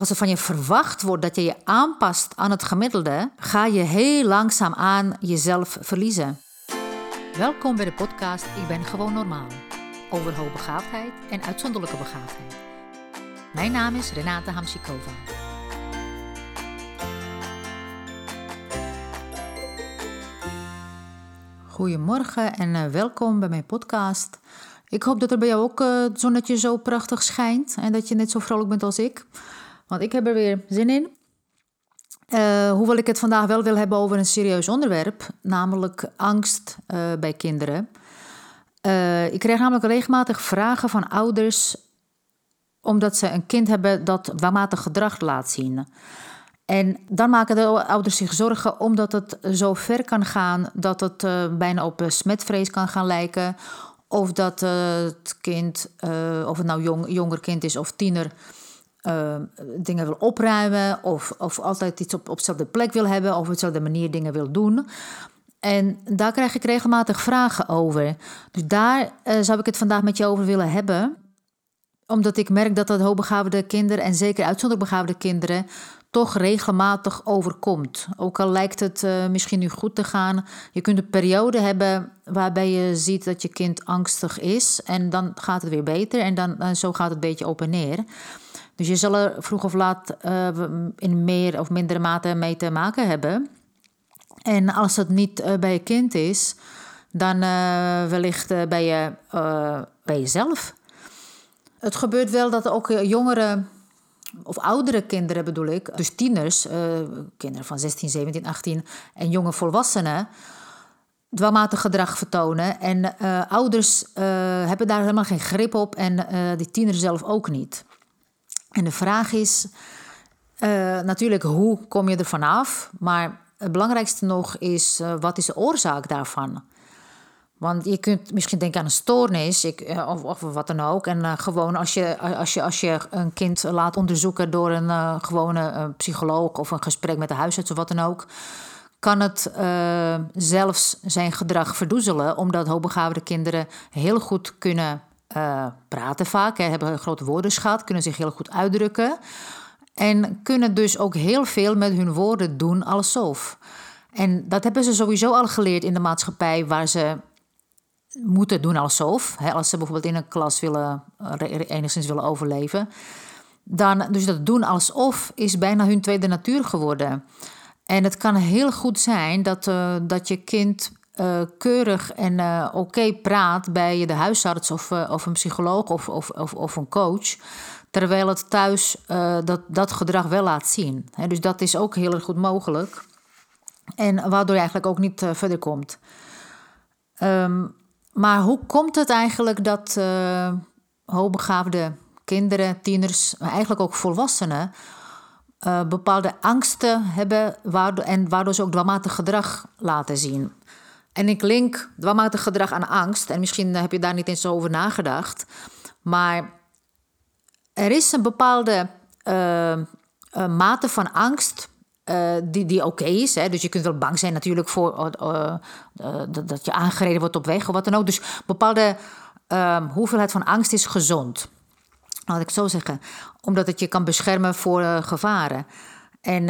Als er van je verwacht wordt dat je je aanpast aan het gemiddelde, ga je heel langzaam aan jezelf verliezen. Welkom bij de podcast Ik ben gewoon normaal. Over hoogbegaafdheid en uitzonderlijke begaafdheid. Mijn naam is Renate Hamsikova. Goedemorgen en eh, welkom bij mijn podcast. Ik hoop dat er bij jou ook uh, het zonnetje zo prachtig schijnt en dat je net zo vrolijk bent als ik. Want ik heb er weer zin in. Uh, hoewel ik het vandaag wel wil hebben over een serieus onderwerp, namelijk angst uh, bij kinderen. Uh, ik krijg namelijk regelmatig vragen van ouders omdat ze een kind hebben dat dwangmatig gedrag laat zien. En dan maken de ouders zich zorgen omdat het zo ver kan gaan dat het bijna op smetvrees kan gaan lijken. Of dat het kind, of het nou jong, jonger kind is of tiener, uh, dingen wil opruimen of, of altijd iets op, op dezelfde plek wil hebben of op dezelfde manier dingen wil doen. En daar krijg ik regelmatig vragen over. Dus daar uh, zou ik het vandaag met je over willen hebben. Omdat ik merk dat dat hoogbegaafde kinderen en zeker uitzonderlijk begaafde kinderen toch regelmatig overkomt. Ook al lijkt het uh, misschien nu goed te gaan. Je kunt een periode hebben waarbij je ziet dat je kind angstig is. En dan gaat het weer beter. En dan en zo gaat het een beetje op en neer. Dus je zal er vroeg of laat uh, in meer of mindere mate mee te maken hebben. En als dat niet uh, bij je kind is, dan uh, wellicht bij, je, bij jezelf. Het gebeurt wel dat ook jongere of oudere kinderen bedoel ik, dus tieners, kinderen van 16, 17, 18 en jonge volwassenen, dwangmatig gedrag vertonen. En ouders hebben daar helemaal geen grip op en die tiener zelf ook niet. En de vraag is uh, natuurlijk hoe kom je er vanaf, maar het belangrijkste nog is uh, wat is de oorzaak daarvan? Want je kunt misschien denken aan een stoornis ik, uh, of, of, wat dan ook. En gewoon als je, als, je, als je een kind laat onderzoeken door een gewone psycholoog of een gesprek met de huisarts of wat dan ook, kan het zelfs zijn gedrag verdoezelen, omdat hoogbegaafde kinderen heel goed kunnen uh, praten vaak, hebben een grote woordenschat, kunnen zich heel goed uitdrukken. En kunnen dus ook heel veel met hun woorden doen alsof. En dat hebben ze sowieso al geleerd in de maatschappij waar ze moeten doen alsof. Hè, als ze bijvoorbeeld in een klas willen, uh, enigszins willen overleven. Dan, dus dat doen alsof is bijna hun tweede natuur geworden. En het kan heel goed zijn dat, uh, dat je kind uh, keurig en uh, oké praat bij de huisarts of, uh, of een psycholoog of, of, of, of, een coach. Terwijl het thuis dat, dat gedrag wel laat zien. Dus dat is ook heel erg goed mogelijk. En waardoor je eigenlijk ook niet verder komt. Um, maar hoe komt het eigenlijk dat hoogbegaafde kinderen, tieners, maar eigenlijk ook volwassenen. bepaalde angsten hebben waardoor, en waardoor ze ook dwangmatig gedrag laten zien. En ik link dwangmatig gedrag aan angst. En misschien heb je daar niet eens over nagedacht. Maar er is een bepaalde uh, mate van angst die, die oké is. Hè? Dus je kunt wel bang zijn natuurlijk voor dat je aangereden wordt op weg of wat dan ook. Dus bepaalde ehm, hoeveelheid van angst is gezond. Laat ik zo zeggen. Omdat het je kan beschermen voor gevaren. En,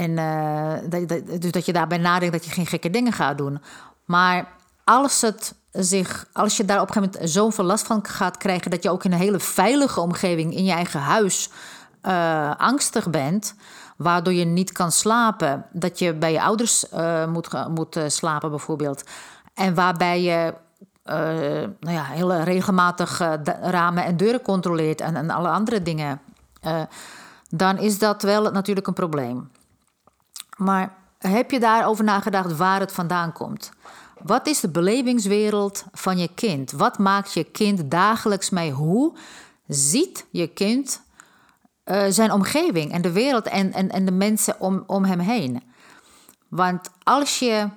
en uh, dat, dat, dus dat je daarbij nadenkt dat je geen gekke dingen gaat doen. Maar als, het zich, als je daar op een gegeven moment zoveel last van gaat krijgen... dat je ook in een hele veilige omgeving in je eigen huis uh, angstig bent... waardoor je niet kan slapen, dat je bij je ouders moet, moet slapen bijvoorbeeld... en waarbij je uh, nou ja, heel regelmatig ramen en deuren controleert en, en alle andere dingen. Dan is dat wel natuurlijk een probleem. Maar heb je daarover nagedacht waar het vandaan komt? Wat is de belevingswereld van je kind? Wat maakt je kind dagelijks mee? Hoe ziet je kind uh, zijn omgeving en de wereld en, en, en de mensen om, om hem heen? Want als je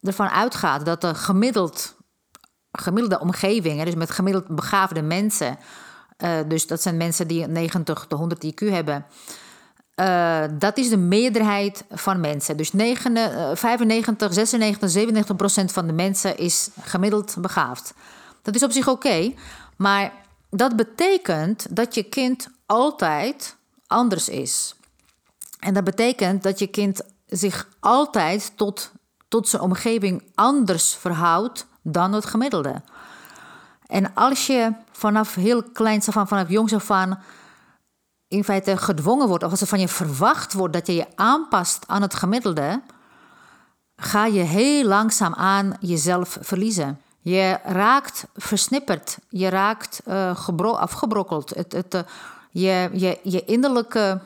ervan uitgaat dat de gemiddeld, gemiddelde omgeving, dus met gemiddeld begaafde mensen, uh, dus dat zijn mensen die 90 tot 100 IQ hebben. Uh, dat is de meerderheid van mensen. Dus 9, uh, 95, 96, 97 procent van de mensen is gemiddeld begaafd. Dat is op zich oké, maar dat betekent dat je kind altijd anders is. En dat betekent dat je kind zich altijd tot, tot zijn omgeving anders verhoudt dan het gemiddelde. En als je vanaf heel kleins af vanaf jongs af aan, in feite gedwongen wordt, of als er van je verwacht wordt dat je je aanpast aan het gemiddelde, ga je heel langzaam aan jezelf verliezen. Je raakt versnipperd, je raakt uh, afgebrokkeld. Het, uh, je, je, innerlijke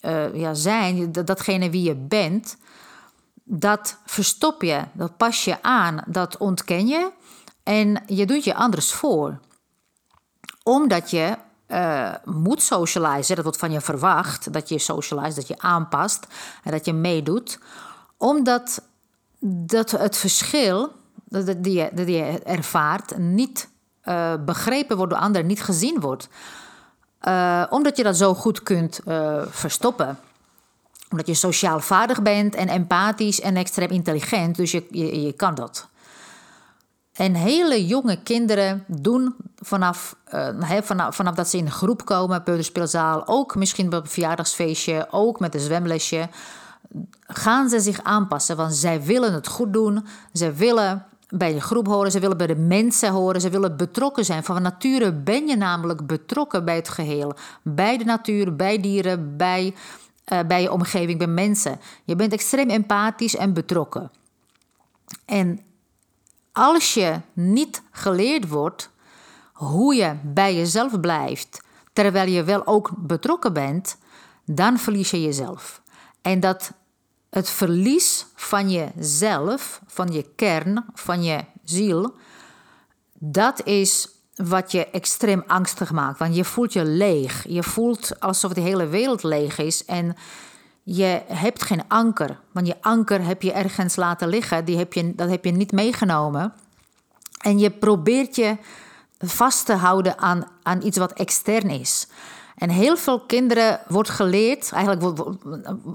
uh, ja, zijn, datgene wie je bent, dat verstop je, dat pas je aan, dat ontken je en je doet je anders voor. Omdat je uh, moet socializen, dat wordt van je verwacht, dat je socialize, dat je aanpast en dat je meedoet, omdat dat het verschil dat je, je ervaart niet uh, begrepen wordt door anderen, niet gezien wordt. Uh, omdat je dat zo goed kunt verstoppen. Omdat je sociaal vaardig bent en empathisch en extreem intelligent, dus je, je, je kan dat. En hele jonge kinderen doen vanaf, uh, vanaf, vanaf dat ze in groep komen, peuterspeelzaal, ook misschien bij een verjaardagsfeestje, ook met een zwemlesje, gaan ze zich aanpassen. Want zij willen het goed doen, ze willen bij de groep horen, ze willen bij de mensen horen, ze willen betrokken zijn. Van nature ben je namelijk betrokken bij het geheel, bij de natuur, bij dieren, bij, uh, bij je omgeving, bij mensen. Je bent extreem empathisch en betrokken. En als je niet geleerd wordt hoe je bij jezelf blijft, terwijl je wel ook betrokken bent, dan verlies je jezelf. En dat het verlies van jezelf, van je kern, van je ziel, dat is wat je extreem angstig maakt. Want je voelt je leeg. Je voelt alsof de hele wereld leeg is. En je hebt geen anker. Want je anker heb je ergens laten liggen. Die heb je, dat heb je niet meegenomen. En je probeert je vast te houden aan, aan iets wat extern is. En heel veel kinderen wordt geleerd, eigenlijk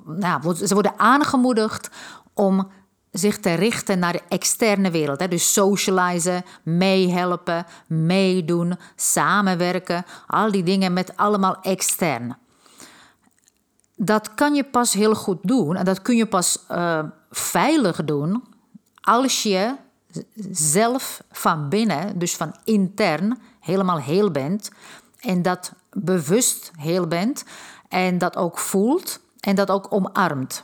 nou, ze worden aangemoedigd om zich te richten naar de externe wereld. Dus socializen, meehelpen, meedoen, samenwerken. Al die dingen met allemaal extern. Dat kan je pas heel goed doen en dat kun je pas uh, veilig doen als je zelf van binnen, dus van intern, helemaal heel bent. En dat bewust heel bent en dat ook voelt en dat ook omarmt.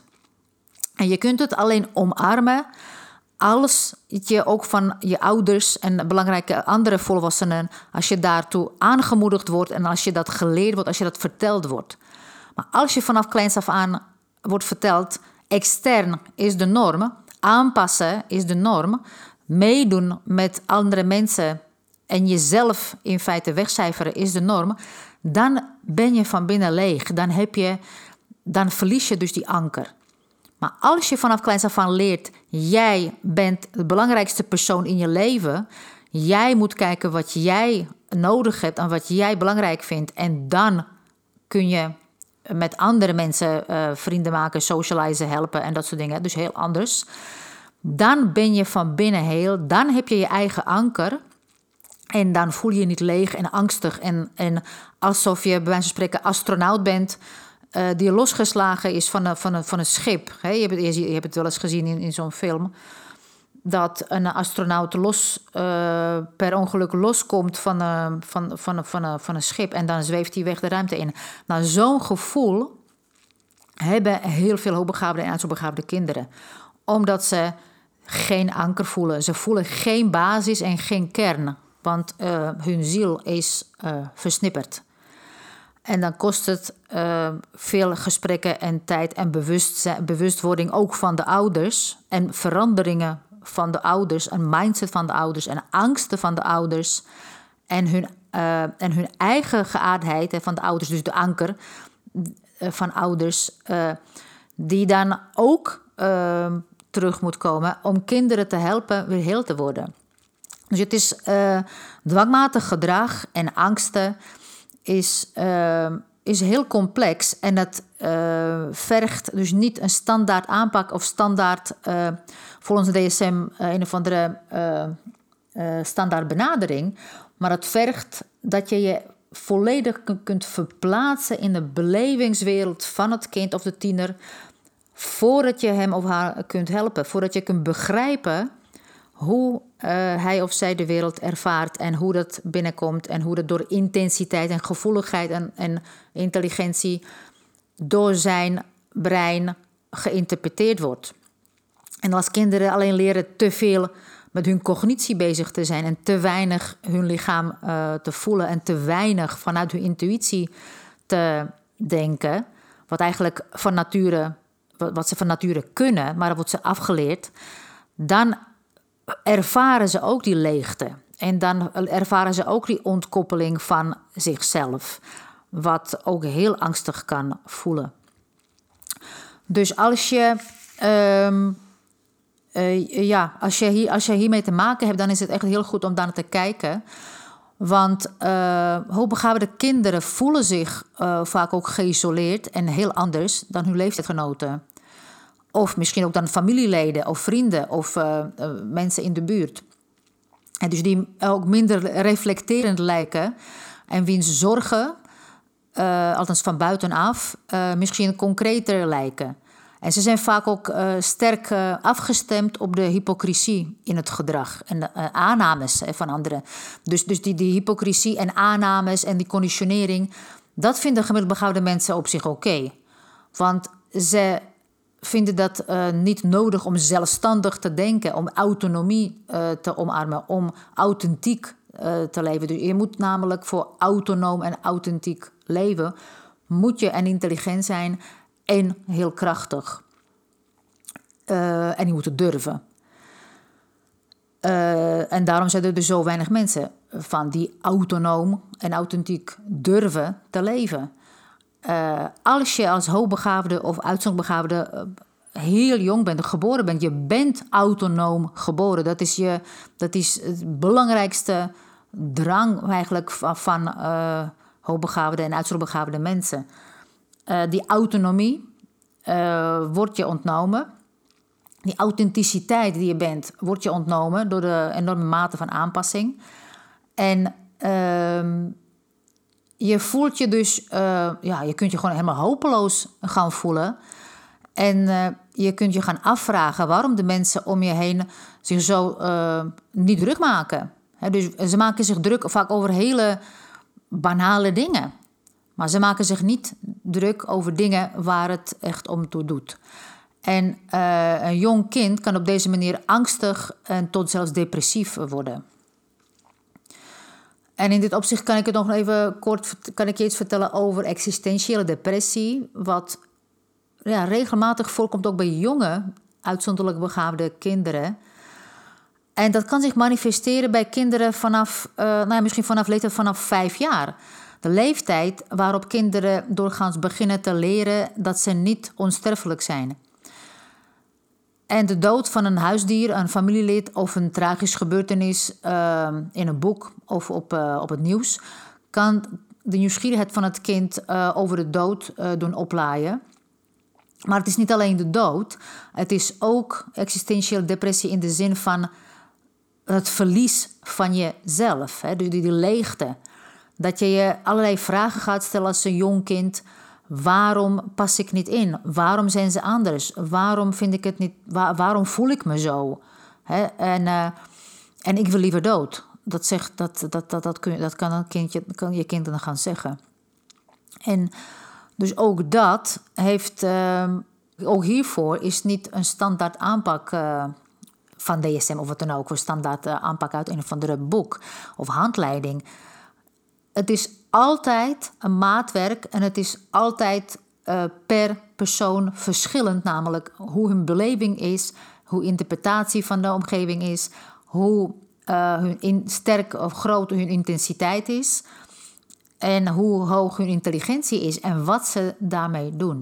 En je kunt het alleen omarmen als je ook van je ouders en belangrijke andere volwassenen, als je daartoe aangemoedigd wordt en als je dat geleerd wordt, als je dat verteld wordt. Maar als je vanaf kleins af aan wordt verteld, extern is de norm, aanpassen is de norm, meedoen met andere mensen en jezelf in feite wegcijferen is de norm, dan ben je van binnen leeg. Dan, heb je, dan verlies je dus die anker. Maar als je vanaf kleins af aan leert, jij bent de belangrijkste persoon in je leven. Jij moet kijken wat jij nodig hebt en wat jij belangrijk vindt. En dan kun je met andere mensen uh, vrienden maken, socializen, helpen en dat soort dingen. Dus heel anders. Dan ben je van binnen heel. Dan heb je je eigen anker. En dan voel je je niet leeg en angstig en, en alsof je bij wijze van spreken astronaut bent. Uh, die losgeslagen is van een, van een, van een schip. je, hebt, je, hebt het wel eens gezien in, in zo'n film. Dat een astronaut los, uh, per ongeluk loskomt van, uh, van, van, van, van een schip. En dan zweeft hij weg de ruimte in. Nou, zo'n gevoel hebben heel veel hoogbegaafde en uitzoekbegaafde kinderen. Omdat ze geen anker voelen. Ze voelen geen basis en geen kern want uh, hun ziel is uh, versnipperd. En dan kost het veel gesprekken en tijd en bewustwording ook van de ouders. En veranderingen van de ouders, een mindset van de ouders en angsten van de ouders. En hun, en hun eigen geaardheid van de ouders, dus de anker van ouders, die dan ook terug moet komen om kinderen te helpen weer heel te worden. Dus het is dwangmatig gedrag en angsten is, uh, is heel complex en dat uh, vergt dus niet een standaard aanpak of standaard volgens de DSM een of andere standaard benadering, maar het vergt dat je je volledig kunt verplaatsen in de belevingswereld van het kind of de tiener, voordat je hem of haar kunt helpen, voordat je kunt begrijpen hoe hij of zij de wereld ervaart en hoe dat binnenkomt en hoe dat door intensiteit en gevoeligheid en, en intelligentie door zijn brein geïnterpreteerd wordt. En als kinderen alleen leren te veel met hun cognitie bezig te zijn en te weinig hun lichaam uh, te voelen en te weinig vanuit hun intuïtie te denken, wat eigenlijk van nature, wat ze van nature kunnen, maar dat wordt ze afgeleerd, dan ervaren ze ook die leegte. En dan ervaren ze ook die ontkoppeling van zichzelf, wat ook heel angstig kan voelen. Dus als je, um, uh, ja, als je, hier, als je hiermee te maken hebt, dan is het echt heel goed om daar te kijken. Want uh, hoogbegaafde kinderen voelen zich uh, vaak ook geïsoleerd en heel anders dan hun leeftijdsgenoten. Of misschien ook dan familieleden of vrienden of uh, mensen in de buurt. En dus die ook minder reflecterend lijken en wiens zorgen, uh, althans van buitenaf, misschien concreter lijken. En ze zijn vaak ook sterk afgestemd op de hypocrisie in het gedrag en de aannames van anderen. Dus, dus die, die hypocrisie en aannames en die conditionering, dat vinden gemiddeld begaafde mensen op zich oké. Want ze vinden dat uh, niet nodig om zelfstandig te denken, om autonomie uh, te omarmen, om authentiek uh, te leven. Dus je moet namelijk voor autonoom en authentiek leven, moet je en intelligent zijn en heel krachtig. en je moet het durven. en daarom zijn er dus zo weinig mensen van die autonoom en authentiek durven te leven. Uh, als je als hoogbegaafde of uitzondbegaafde uh, heel jong bent, geboren bent, je bent autonoom geboren. Dat is, je, dat is het belangrijkste drang eigenlijk van, van uh, hoogbegaafde en uitzondbegaafde mensen. die autonomie wordt je ontnomen. Die authenticiteit die je bent, wordt je ontnomen door de enorme mate van aanpassing. En ehm, je voelt je dus, uh, ja, je kunt je gewoon helemaal hopeloos gaan voelen. En uh, je kunt je gaan afvragen waarom de mensen om je heen zich zo uh, niet druk maken. Dus ze maken zich druk vaak over hele banale dingen. Maar ze maken zich niet druk over dingen waar het echt om toe doet. En een jong kind kan op deze manier angstig en tot zelfs depressief worden. En in dit opzicht kan ik het nog even kort kan ik je iets vertellen over existentiële depressie. Wat ja, regelmatig voorkomt ook bij jonge, uitzonderlijk begaafde kinderen. En dat kan zich manifesteren bij kinderen vanaf, uh, nou ja, misschien vanaf leeftijd vanaf vijf jaar. De leeftijd waarop kinderen doorgaans beginnen te leren dat ze niet onsterfelijk zijn. En de dood van een huisdier, een familielid of een tragische gebeurtenis uh, in een boek of op, uh, op het nieuws kan de nieuwsgierigheid van het kind uh, over de dood uh, doen oplaaien. Maar het is niet alleen de dood, het is ook existentiële depressie in de zin van het verlies van jezelf, hè, die, die leegte. Dat je je allerlei vragen gaat stellen als een jong kind. Waarom pas ik niet in? Waarom zijn ze anders? Waarom vind ik het niet? waarom voel ik me zo? en, uh, en ik wil liever dood. Dat, zegt, dat, dat, dat, dat, kun, dat kan, een kindje, kan je kind dan gaan zeggen. En dus ook dat heeft. Uh, ook hiervoor is niet een standaard aanpak. Uh, van DSM of wat dan ook, een standaard aanpak uit een of andere boek of handleiding. Het is altijd een maatwerk en het is altijd uh, per persoon verschillend, namelijk hoe hun beleving is, hoe interpretatie van de omgeving is, hoe uh, hun in, sterk of groot hun intensiteit is en hoe hoog hun intelligentie is en wat ze daarmee doen.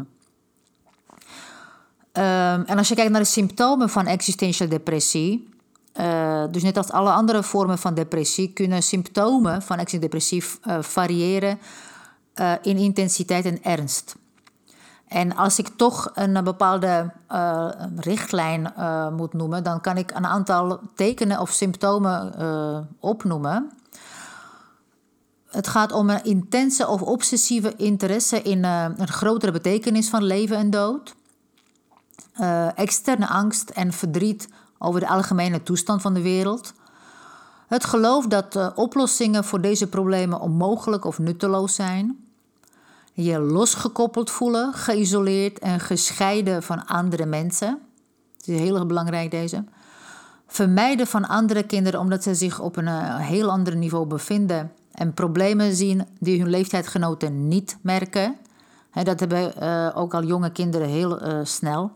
Um, en als je kijkt naar de symptomen van existentiële depressie, uh, dus net als alle andere vormen van depressie kunnen symptomen van depressief uh, variëren uh, in intensiteit en ernst. En als ik toch een bepaalde richtlijn moet noemen, dan kan ik een aantal tekenen of symptomen opnoemen. het gaat om een intense of obsessieve interesse in een grotere betekenis van leven en dood. Externe angst en verdriet over de algemene toestand van de wereld. Het geloof dat uh, oplossingen voor deze problemen onmogelijk of nutteloos zijn. Je losgekoppeld voelen, geïsoleerd en gescheiden van andere mensen. Het is heel erg belangrijk deze. Vermijden van andere kinderen omdat ze zich op een heel ander niveau bevinden en problemen zien die hun leeftijdgenoten niet merken. dat hebben uh, ook al jonge kinderen heel snel.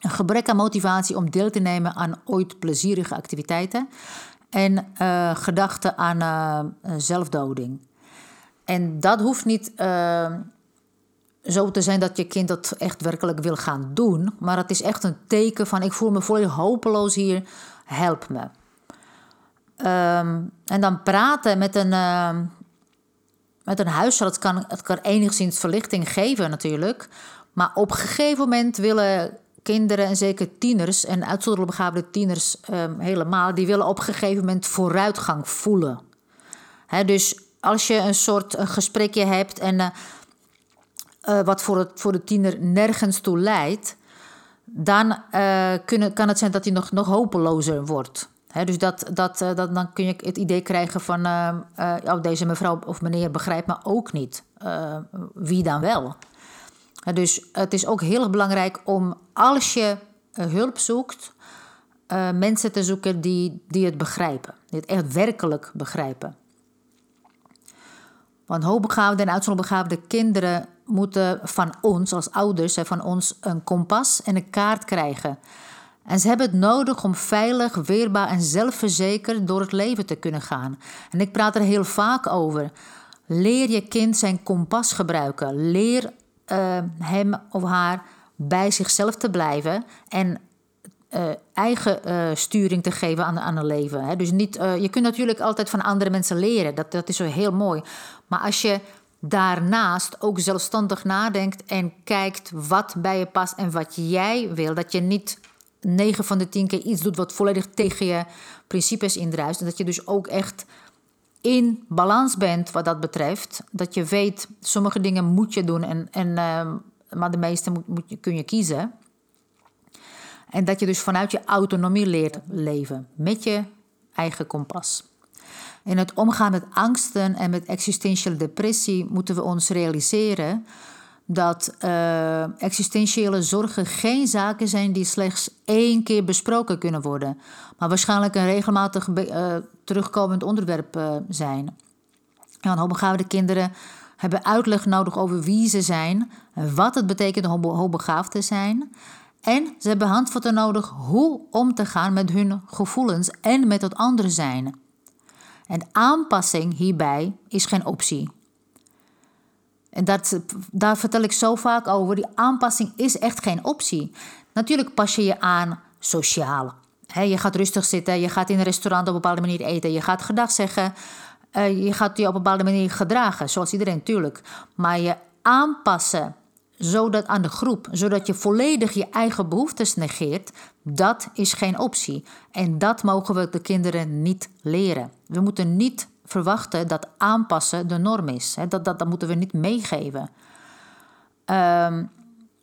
Een gebrek aan motivatie om deel te nemen aan ooit plezierige activiteiten. En uh, gedachten aan zelfdoding. En dat hoeft niet zo te zijn dat je kind dat echt werkelijk wil gaan doen. Maar het is echt een teken van: ik voel me volledig hopeloos hier, help me. Um, en dan praten met een, met een huisarts kan, het kan enigszins verlichting geven natuurlijk. Maar op een gegeven moment willen kinderen en zeker tieners... en uitzonderlijk begaafde tieners um, helemaal... die willen op een gegeven moment vooruitgang voelen. Dus als je een soort een gesprekje hebt... en uh, uh, wat voor, het, voor de tiener nergens toe leidt... dan uh, kunnen, kan het zijn dat hij nog, nog hopelozer wordt dus dat, dat, dat, dan kun je het idee krijgen van... Uh, oh, deze mevrouw of meneer begrijpt me ook niet. wie dan wel? Dus het is ook heel belangrijk om als je hulp zoekt... mensen te zoeken die, die het begrijpen. Die het echt werkelijk begrijpen. Want hoogbegaafde en uitzonderbegaafde kinderen moeten van ons als ouders... van ons een kompas en een kaart krijgen... En ze hebben het nodig om veilig, weerbaar en zelfverzekerd door het leven te kunnen gaan. En ik praat er heel vaak over. Leer je kind zijn kompas gebruiken. Leer uh, hem of haar bij zichzelf te blijven en uh, eigen uh, sturing te geven aan, aan een leven. Hè. Dus niet, je kunt natuurlijk altijd van andere mensen leren, dat, dat is zo heel mooi. Maar als je daarnaast ook zelfstandig nadenkt en kijkt wat bij je past en wat jij wil, dat je niet 9 van de 10 keer iets doet wat volledig tegen je principes indruist. En dat je dus ook echt in balans bent wat dat betreft. Dat je weet, sommige dingen moet je doen, en, en, uh, maar de meeste moet, moet kun je kiezen. En dat je dus vanuit je autonomie leert leven met je eigen kompas. In het omgaan met angsten en met existentiële depressie moeten we ons realiseren dat uh, existentiële zorgen geen zaken zijn die slechts één keer besproken kunnen worden, maar waarschijnlijk een regelmatig uh, terugkomend onderwerp uh, zijn. Ja, kinderen hebben uitleg nodig over wie ze zijn, wat het betekent om hoogbegaafd te zijn. En ze hebben handvatten nodig hoe om te gaan met hun gevoelens en met het andere zijn. En aanpassing hierbij is geen optie. En dat, daar vertel ik zo vaak over. Die aanpassing is echt geen optie. Natuurlijk pas je je aan sociaal. Je gaat rustig zitten, je gaat in een restaurant op een bepaalde manier eten, je gaat gedag zeggen, uh, je gaat je op een bepaalde manier gedragen, zoals iedereen natuurlijk. Maar je aanpassen zodat aan de groep, zodat je volledig je eigen behoeftes negeert, dat is geen optie. En dat mogen we de kinderen niet leren. We moeten niet verwachten dat aanpassen de norm is. Dat, dat, dat moeten we niet meegeven. Um,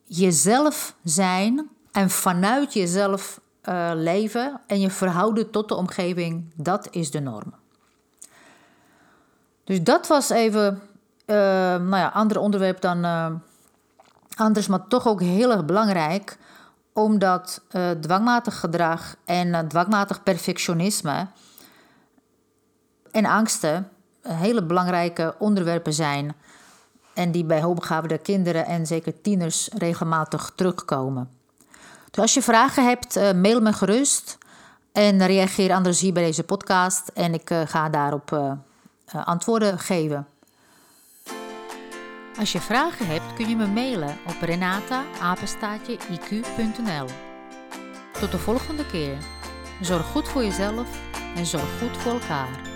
jezelf zijn en vanuit jezelf uh, leven en je verhouden tot de omgeving, dat is de norm. Dus dat was even uh, nou ja, ander onderwerp dan uh, anders, maar toch ook heel erg belangrijk, omdat dwangmatig gedrag en dwangmatig perfectionisme en angsten hele belangrijke onderwerpen zijn. En die bij hoogbegaafde kinderen en zeker tieners regelmatig terugkomen. Als je vragen hebt, eh, mail me gerust. En reageer anders hier bij deze podcast. En ik eh, ga daarop uh, antwoorden geven. Als je vragen hebt, kun je me mailen op renata-iq.nl. Tot de volgende keer. Zorg goed voor jezelf en zorg goed voor elkaar.